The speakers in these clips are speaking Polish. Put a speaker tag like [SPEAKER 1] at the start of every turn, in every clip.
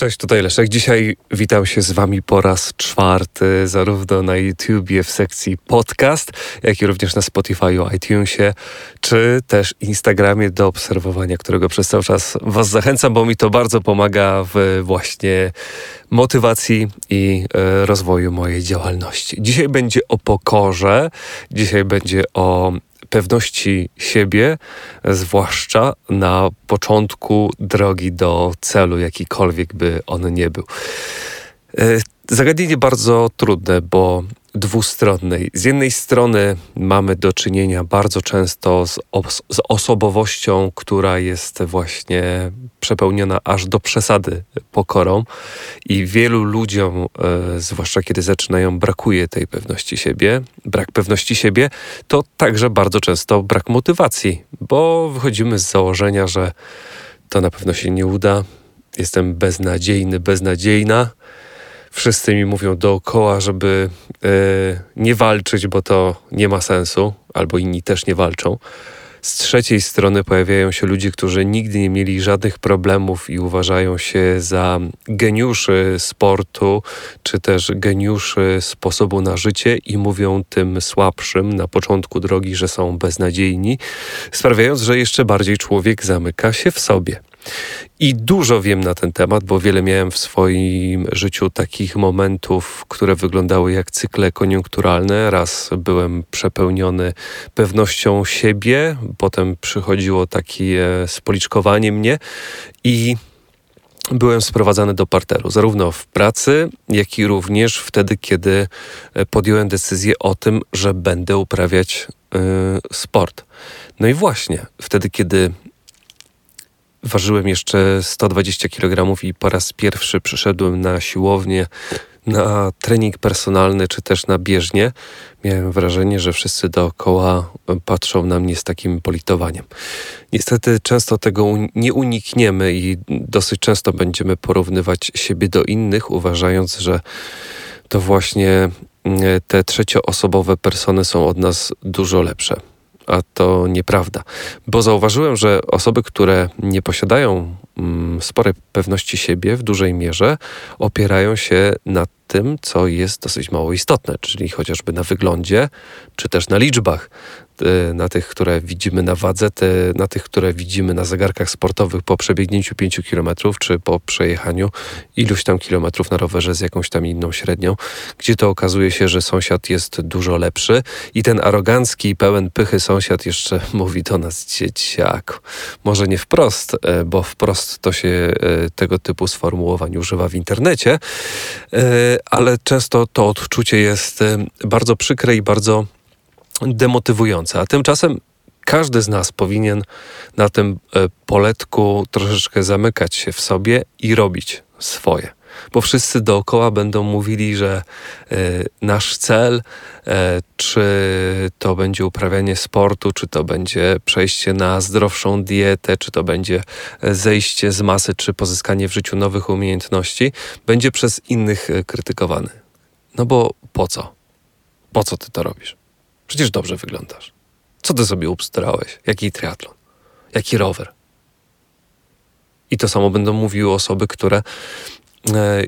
[SPEAKER 1] Cześć, tutaj Leszek. Dzisiaj witam się z Wami po raz czwarty, zarówno na YouTubie w sekcji podcast, jak i również na Spotify'u, iTunesie, czy też Instagramie do obserwowania, którego przez cały czas Was zachęcam, bo mi to bardzo pomaga w właśnie motywacji i e, rozwoju mojej działalności. Dzisiaj będzie o pokorze, dzisiaj będzie o pewności siebie, zwłaszcza na początku drogi do celu, jakikolwiek by on nie był. E, zagadnienie bardzo trudne, bo dwustronnej. Z jednej strony mamy do czynienia bardzo często z, os z osobowością, która jest właśnie przepełniona aż do przesady pokorą i wielu ludziom, e, zwłaszcza kiedy zaczynają, brakuje tej pewności siebie. Brak pewności siebie to także bardzo często brak motywacji, bo wychodzimy z założenia, że to na pewno się nie uda. Jestem beznadziejny, beznadziejna wszyscy mi mówią dookoła, żeby e, nie walczyć, bo to nie ma sensu, albo inni też nie walczą. Z trzeciej strony pojawiają się ludzie, którzy nigdy nie mieli żadnych problemów i uważają się za geniuszy sportu, czy też geniuszy sposobu na życie i mówią tym słabszym na początku drogi, że są beznadziejni, sprawiając, że jeszcze bardziej człowiek zamyka się w sobie. I dużo wiem na ten temat, bo wiele miałem w swoim życiu takich momentów, które wyglądały jak cykle koniunkturalne. Raz byłem przepełniony pewnością siebie, potem przychodziło takie spoliczkowanie mnie i byłem sprowadzany do parteru, zarówno w pracy, jak i również wtedy, kiedy podjąłem decyzję o tym, że będę uprawiać y, sport. No i właśnie wtedy, kiedy Ważyłem jeszcze 120 kg i po raz pierwszy przyszedłem na siłownię, na trening personalny czy też na bieżnię. Miałem wrażenie, że wszyscy dookoła patrzą na mnie z takim politowaniem. Niestety często tego nie unikniemy i dosyć często będziemy porównywać siebie do innych, uważając, że to właśnie mm, te trzecioosobowe persony są od nas dużo lepsze a to nieprawda. Bo zauważyłem, że osoby, które nie posiadają mm, sporej pewności siebie w dużej mierze, opierają się na tym, co jest dosyć mało istotne, czyli chociażby na wyglądzie, czy też na liczbach. Y, na tych, które widzimy na wadze, te, na tych, które widzimy na zegarkach sportowych po przebiegnięciu 5 km, czy po przejechaniu iluś tam kilometrów na rowerze z jakąś tam inną średnią, gdzie to okazuje się, że sąsiad jest dużo lepszy i ten arogancki, pełen pychy sąsiad jeszcze mówi do nas dzieciaku. Może nie wprost, e, bo wprost to się e, tego typu sformułowań używa w internecie, e, ale często to odczucie jest bardzo przykre i bardzo demotywujące. A tymczasem każdy z nas powinien na tym e, poletku troszeczkę zamykać się w sobie i robić swoje. Bo wszyscy dookoła będą mówili, że y, nasz cel, y, czy to będzie uprawianie sportu, czy to będzie przejście na zdrowszą dietę, czy to będzie zejście z masy, czy pozyskanie w życiu nowych umiejętności, będzie przez innych krytykowany. No bo po co? Po co ty to robisz? Przecież dobrze wyglądasz. Co ty sobie ubstrałeś? Jaki triatlon? Jaki rower? I to samo będą mówiły osoby, które e,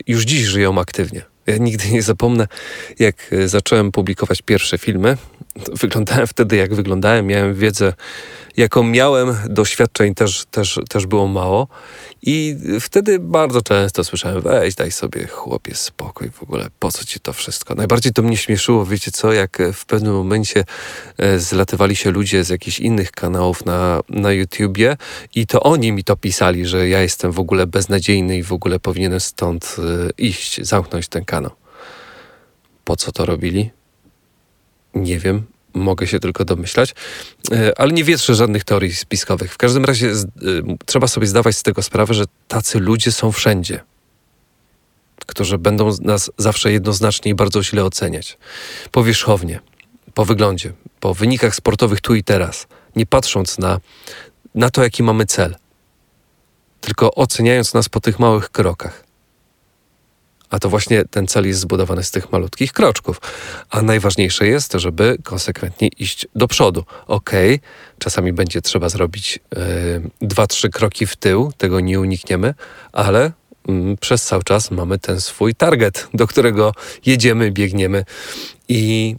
[SPEAKER 1] już dziś żyją aktywnie. Ja nigdy nie zapomnę, jak e, zacząłem publikować pierwsze filmy. Wyglądałem wtedy, jak wyglądałem. Miałem wiedzę, jaką miałem, doświadczeń też, też, też było mało. I wtedy bardzo często słyszałem, weź daj sobie chłopie spokój w ogóle, po co ci to wszystko? Najbardziej to mnie śmieszyło, wiecie co, jak w pewnym momencie e, zlatywali się ludzie z jakichś innych kanałów na, na YouTubie i to oni mi to pisali, że ja jestem w ogóle beznadziejny i w ogóle powinienem stąd e, iść, zamknąć ten kanał. Po co to robili? Nie wiem, mogę się tylko domyślać, e, ale nie wietrzę żadnych teorii spiskowych. W każdym razie y, trzeba sobie zdawać z tego sprawę, że tacy ludzie są wszędzie, którzy będą nas zawsze jednoznacznie i bardzo źle oceniać. Powierzchownie, po wyglądzie, po wynikach sportowych tu i teraz, nie patrząc na, na to, jaki mamy cel, tylko oceniając nas po tych małych krokach. A to właśnie ten cel jest zbudowany z tych malutkich kroczków. A najważniejsze jest, żeby konsekwentnie iść do przodu. Okej, okay, czasami będzie trzeba zrobić yy, dwa, trzy kroki w tył, tego nie unikniemy, ale mm, przez cały czas mamy ten swój target, do którego jedziemy, biegniemy i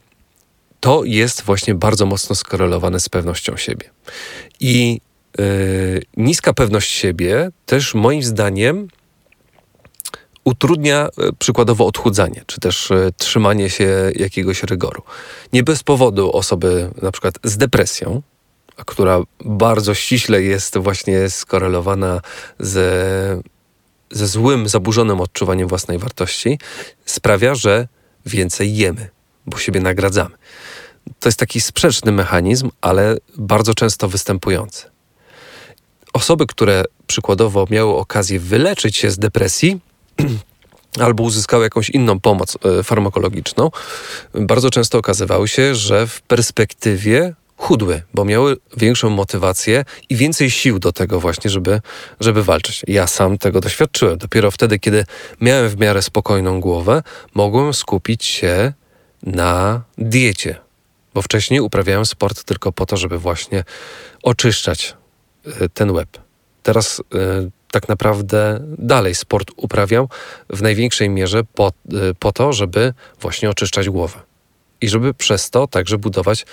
[SPEAKER 1] to jest właśnie bardzo mocno skorelowane z pewnością siebie. I yy, niska pewność siebie też moim zdaniem utrudnia e, przykładowo odchudzanie, czy też e, trzymanie się jakiegoś rygoru. Nie bez powodu osoby na przykład z depresją, która bardzo ściśle jest właśnie skorelowana ze, ze złym, zaburzonym odczuwaniem własnej wartości, sprawia, że więcej jemy, bo siebie nagradzamy. To jest taki sprzeczny mechanizm, ale bardzo często występujący. Osoby, które przykładowo miały okazję wyleczyć się z depresji, albo uzyskały jakąś inną pomoc e, farmakologiczną, bardzo często okazywało się, że w perspektywie chudły, bo miały większą motywację i więcej sił do tego właśnie, żeby, żeby walczyć. Ja sam tego doświadczyłem. Dopiero wtedy, kiedy miałem w miarę spokojną głowę, mogłem skupić się na diecie, bo wcześniej uprawiałem sport tylko po to, żeby właśnie oczyszczać e, ten łeb. Teraz y, tak naprawdę dalej sport uprawiam w największej mierze po, y, po to, żeby właśnie oczyszczać głowę. I żeby przez to także budować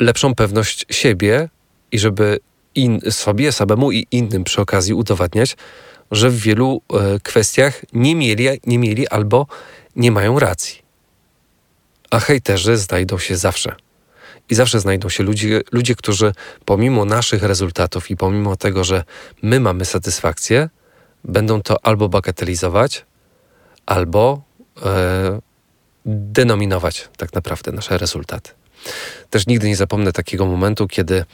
[SPEAKER 1] lepszą pewność siebie i żeby in, sobie samemu i innym przy okazji udowadniać, że w wielu y, kwestiach nie mieli, nie mieli albo nie mają racji. A hejterzy znajdą się zawsze. I zawsze znajdą się ludzie, ludzie, którzy pomimo naszych rezultatów i pomimo tego, że my mamy satysfakcję, będą to albo bagatelizować, albo e, denominować tak naprawdę nasze rezultaty. Też nigdy nie zapomnę takiego momentu, kiedy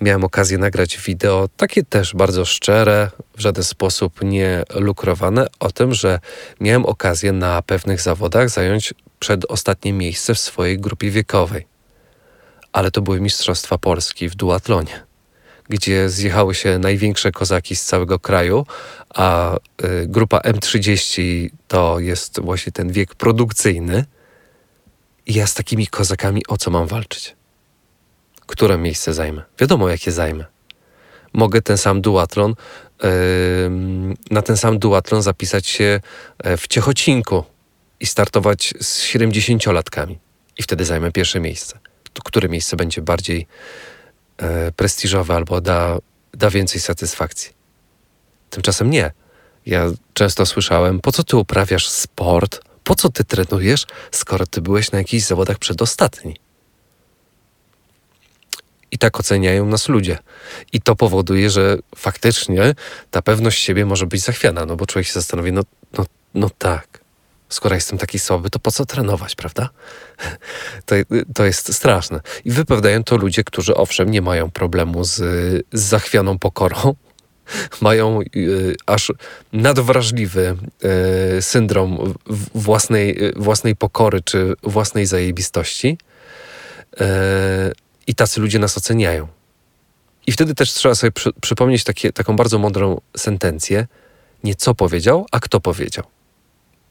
[SPEAKER 1] miałem okazję nagrać wideo, takie też bardzo szczere, w żaden sposób nie lukrowane, o tym, że miałem okazję na pewnych zawodach zająć przedostatnie miejsce w swojej grupie wiekowej ale to były Mistrzostwa Polski w duatlonie, gdzie zjechały się największe kozaki z całego kraju, a y, grupa M30 to jest właśnie ten wiek produkcyjny. I ja z takimi kozakami o co mam walczyć? Które miejsce zajmę? Wiadomo, jakie zajmę. Mogę ten sam duatlon, na ten sam duatlon zapisać się e, w Ciechocinku i startować z 70-latkami. I wtedy zajmę pierwsze miejsce które miejsce będzie bardziej e, prestiżowe albo da, da więcej satysfakcji. Tymczasem nie. Ja często słyszałem, po co ty uprawiasz sport, po co ty trenujesz, skoro ty byłeś na jakichś zawodach przedostatni. I tak oceniają nas ludzie. I to powoduje, że faktycznie ta pewność siebie może być zachwiana, no bo człowiek się zastanowi, no, no, no tak, skoro jestem taki słaby, to po co trenować, prawda? To, to jest straszne. I wypowiadają to ludzie, którzy owszem, nie mają problemu z, z zachwianą pokorą, mają y, aż nadwrażliwy y, syndrom własnej, własnej pokory czy własnej zajebistości. Y, I tacy ludzie nas oceniają. I wtedy też trzeba sobie przy, przypomnieć takie, taką bardzo mądrą sentencję. Nie co powiedział, a kto powiedział.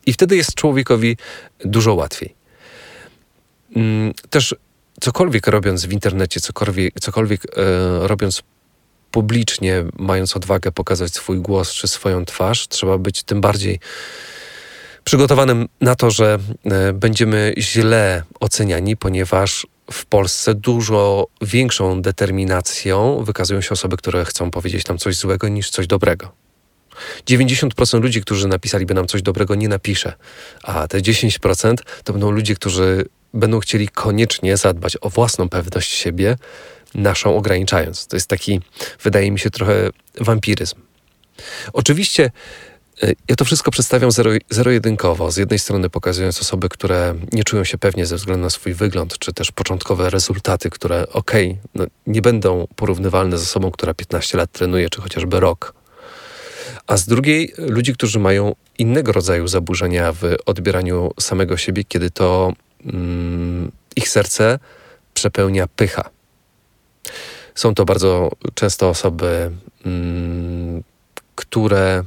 [SPEAKER 1] I wtedy jest człowiekowi dużo łatwiej. Mm, też cokolwiek robiąc w internecie, cokolwiek, cokolwiek e, robiąc publicznie, mając odwagę pokazać swój głos czy swoją twarz, trzeba być tym bardziej przygotowanym na to, że e, będziemy źle oceniani, ponieważ w Polsce dużo większą determinacją wykazują się osoby, które chcą powiedzieć nam coś złego niż coś dobrego. 90% ludzi, którzy napisaliby nam coś dobrego, nie napisze, a te 10% to będą ludzie, którzy będą chcieli koniecznie zadbać o własną pewność siebie, naszą ograniczając. To jest taki, wydaje mi się, trochę wampiryzm. Oczywiście e, ja to wszystko przedstawiam zero, zero-jedynkowo. Z jednej strony pokazując osoby, które nie czują się pewnie ze względu na swój wygląd, czy też początkowe rezultaty, które okej, okay, no, nie będą porównywalne z osobą, która 15 lat trenuje, czy chociażby rok a z drugiej ludzi, którzy mają innego rodzaju zaburzenia w odbieraniu samego siebie, kiedy to mm, ich serce przepełnia pycha. Są to bardzo często osoby, mm, które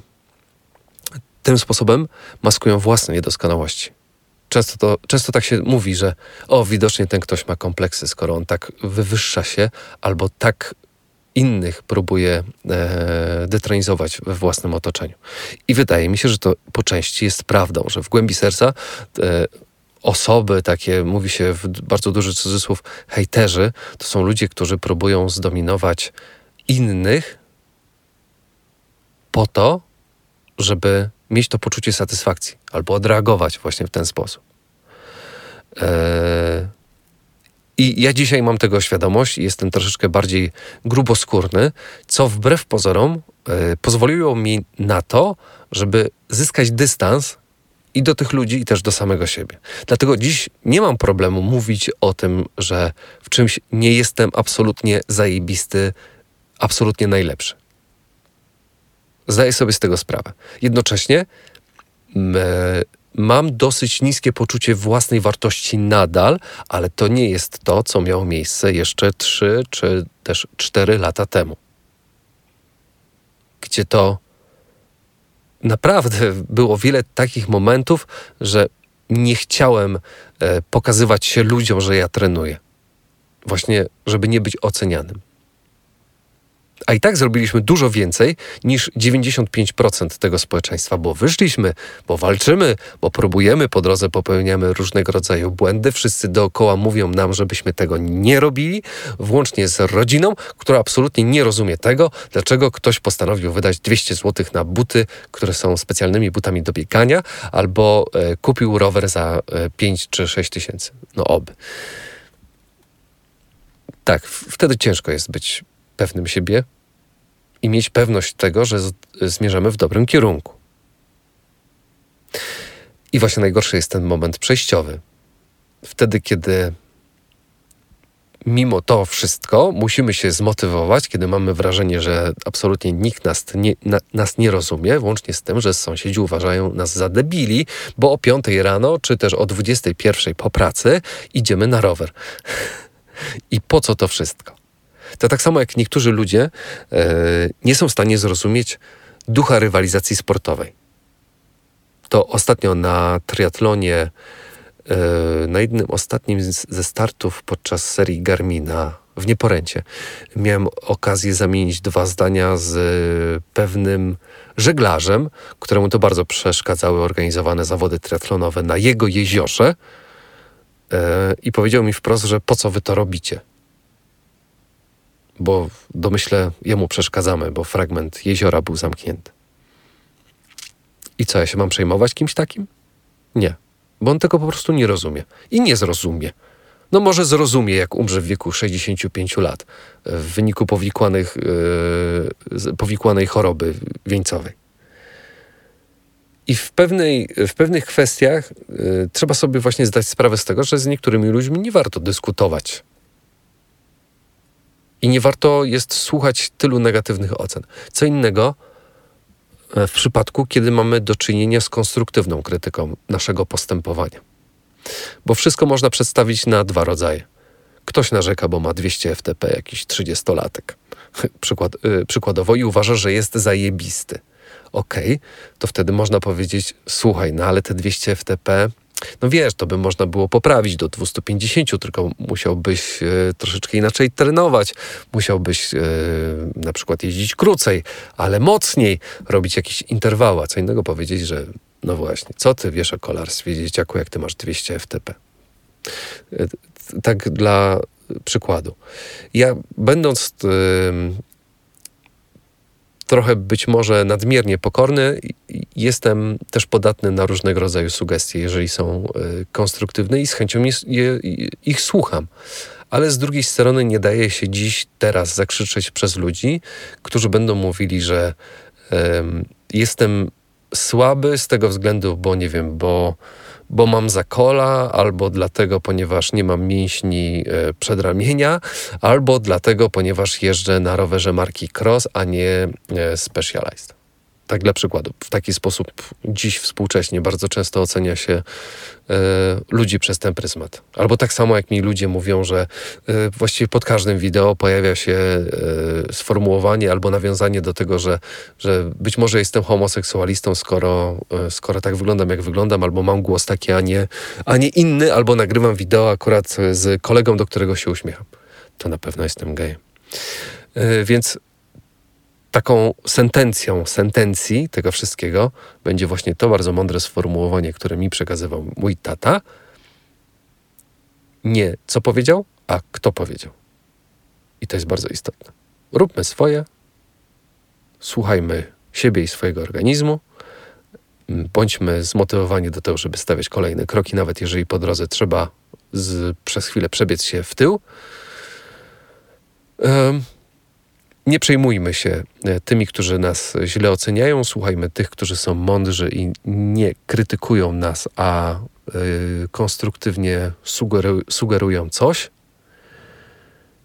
[SPEAKER 1] tym sposobem maskują własne niedoskonałości. Często, to, często tak się mówi, że o, widocznie ten ktoś ma kompleksy, skoro on tak wywyższa się albo tak innych próbuję e, detronizować we własnym otoczeniu. I wydaje mi się, że to po części jest prawdą, że w głębi serca e, osoby, takie mówi się w bardzo duży cudzysłów, hejterzy, to są ludzie, którzy próbują zdominować innych po to, żeby mieć to poczucie satysfakcji albo odreagować właśnie w ten sposób. Eee, I ja dzisiaj mam tego świadomość i jestem troszeczkę bardziej gruboskórny, co wbrew pozorom e, pozwoliło mi na to, żeby zyskać dystans i do tych ludzi, i też do samego siebie. Dlatego dziś nie mam problemu mówić o tym, że w czymś nie jestem absolutnie zajebisty, absolutnie najlepszy. Zdaję sobie z tego sprawę. Jednocześnie mam dosyć niskie poczucie własnej wartości nadal, ale to nie jest to, co miało miejsce jeszcze 3 czy też 4 lata temu. Gdzie to naprawdę było wiele takich momentów, że nie chciałem e, pokazywać się ludziom, że ja trenuję. Właśnie, żeby nie być ocenianym. A i tak zrobiliśmy dużo więcej niż 95% tego społeczeństwa, bo wyszliśmy, bo walczymy, bo próbujemy, po drodze popełniamy różnego rodzaju błędy. Wszyscy dookoła mówią nam, żebyśmy tego nie robili, włącznie z rodziną, która absolutnie nie rozumie tego, dlaczego ktoś postanowił wydać 200 zł na buty, które są specjalnymi butami do biegania, albo e, kupił rower za e, 5 czy 6 tysięcy. No oby. Tak, wtedy ciężko jest być pewnym siebie i mieć pewność tego, że zmierzamy w dobrym kierunku. I właśnie najgorszy jest ten moment przejściowy. Wtedy, kiedy mimo to wszystko musimy się zmotywować, kiedy mamy wrażenie, że absolutnie nikt nas nie, na, nas nie rozumie, włącznie z tym, że sąsiedzi uważają nas za debili, bo o 5 rano, czy też o 21 po pracy idziemy na rower. I po co to wszystko? To tak samo jak niektórzy ludzie e, nie są w stanie zrozumieć ducha rywalizacji sportowej. To ostatnio na triatlonie, e, na jednym ostatnim ze startów podczas serii Garmina w Nieporęcie, miałem okazję zamienić dwa zdania z pewnym żeglarzem, któremu to bardzo przeszkadzały organizowane zawody triatlonowe na jego jeziorze. E, I powiedział mi wprost, że po co wy to robicie? Bo domyślę jemu przeszkadzamy, bo fragment jeziora był zamknięty. I co, ja się mam przejmować kimś takim? Nie, bo on tego po prostu nie rozumie i nie zrozumie. No może zrozumie, jak umrze w wieku 65 lat w wyniku powikłanych, yy, powikłanej choroby wieńcowej. I w, pewnej, w pewnych kwestiach yy, trzeba sobie właśnie zdać sprawę z tego, że z niektórymi ludźmi nie warto dyskutować i nie warto jest słuchać tylu negatywnych ocen. Co innego e, w przypadku, kiedy mamy do czynienia z konstruktywną krytyką naszego postępowania. Bo wszystko można przedstawić na dwa rodzaje. Ktoś narzeka, bo ma 200 FTP, jakiś 30-latek, Przykład, yy, przykładowo, i uważa, że jest zajebisty. Okej, okay, to wtedy można powiedzieć: Słuchaj, no ale te 200 FTP no wiesz, to by można było poprawić do 250, tylko musiałbyś e, troszeczkę inaczej trenować, musiałbyś e, na przykład jeździć krócej, ale mocniej, robić jakieś interwały, a co innego powiedzieć, że no właśnie, co ty wiesz o kolarstwie, dzieciaku, jak ty masz 200 FTP. E, tak dla przykładu. Ja będąc trochę być może nadmiernie pokorny, jestem też podatny na różnego rodzaju sugestie, jeżeli są e, konstruktywne i z chęcią je, ich słucham. Ale z drugiej strony nie daje się dziś, teraz zakrzyczeć przez ludzi, którzy będą mówili, że jestem słaby z tego względu, bo nie wiem, bo bo mam zakola, albo dlatego, ponieważ nie mam mięśni e, przedramienia, albo dlatego, ponieważ jeżdżę na rowerze marki Cross, a nie e, Specialized. Tak dla przykładu. W taki sposób dziś współcześnie bardzo często ocenia się e, ludzi przez ten pryzmat. Albo tak samo jak mi ludzie mówią, że e, właściwie pod każdym wideo pojawia się e, sformułowanie albo nawiązanie do tego, że, że być może jestem homoseksualistą, skoro, skoro tak wyglądam, jak wyglądam, albo mam głos taki, a nie, a nie inny, albo nagrywam wideo akurat z kolegą, do którego się uśmiecham. To na pewno jestem gejem. Więc taką sentencją sentencji tego wszystkiego będzie właśnie to bardzo mądre sformułowanie, które mi przekazywał mój tata. Nie co powiedział, a kto powiedział. I to jest bardzo istotne. Róbmy swoje, słuchajmy siebie i swojego organizmu, bądźmy zmotywowani do tego, żeby stawiać kolejne kroki, nawet jeżeli po drodze trzeba z, przez chwilę przebiec się w tył. Nie przejmujmy się e, tymi, którzy nas źle oceniają, słuchajmy tych, którzy są mądrzy i nie krytykują nas, a y, konstruktywnie sugeru sugerują coś.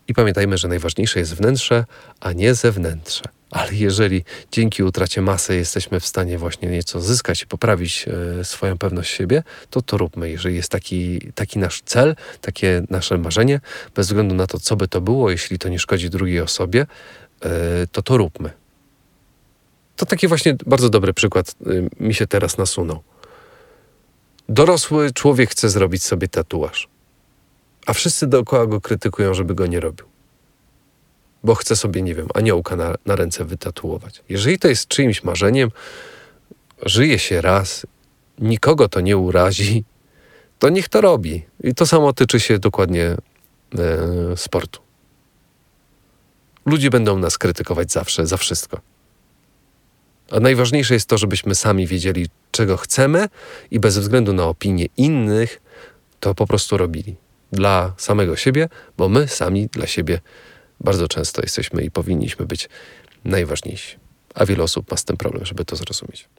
[SPEAKER 1] I pamiętajmy, że najważniejsze jest wnętrze, a nie zewnętrze. Ale jeżeli dzięki utracie masy jesteśmy w stanie właśnie nieco zyskać i poprawić e, swoją pewność siebie, to to róbmy. Jeżeli jest taki, taki nasz cel, takie nasze marzenie, bez względu na to, co by to było, jeśli to nie szkodzi drugiej osobie, e, to to róbmy. To taki właśnie bardzo dobry przykład e, mi się teraz nasunął. Dorosły człowiek chce zrobić sobie tatuaż, a wszyscy dookoła go krytykują, żeby go nie robił bo chce sobie, nie wiem, aniołka na, na ręce wytatuować. Jeżeli to jest czyimś marzeniem, żyje się raz, nikogo to nie urazi, to niech to robi. I to samo tyczy się dokładnie e, sportu. Ludzie będą nas krytykować zawsze, za wszystko. A najważniejsze jest to, żebyśmy sami wiedzieli, czego chcemy i bez względu na opinie innych, to po prostu robili. Dla samego siebie, bo my sami dla siebie bardzo często jesteśmy i powinniśmy być najważniejsi. A wiele osób ma z tym problem, żeby to zrozumieć.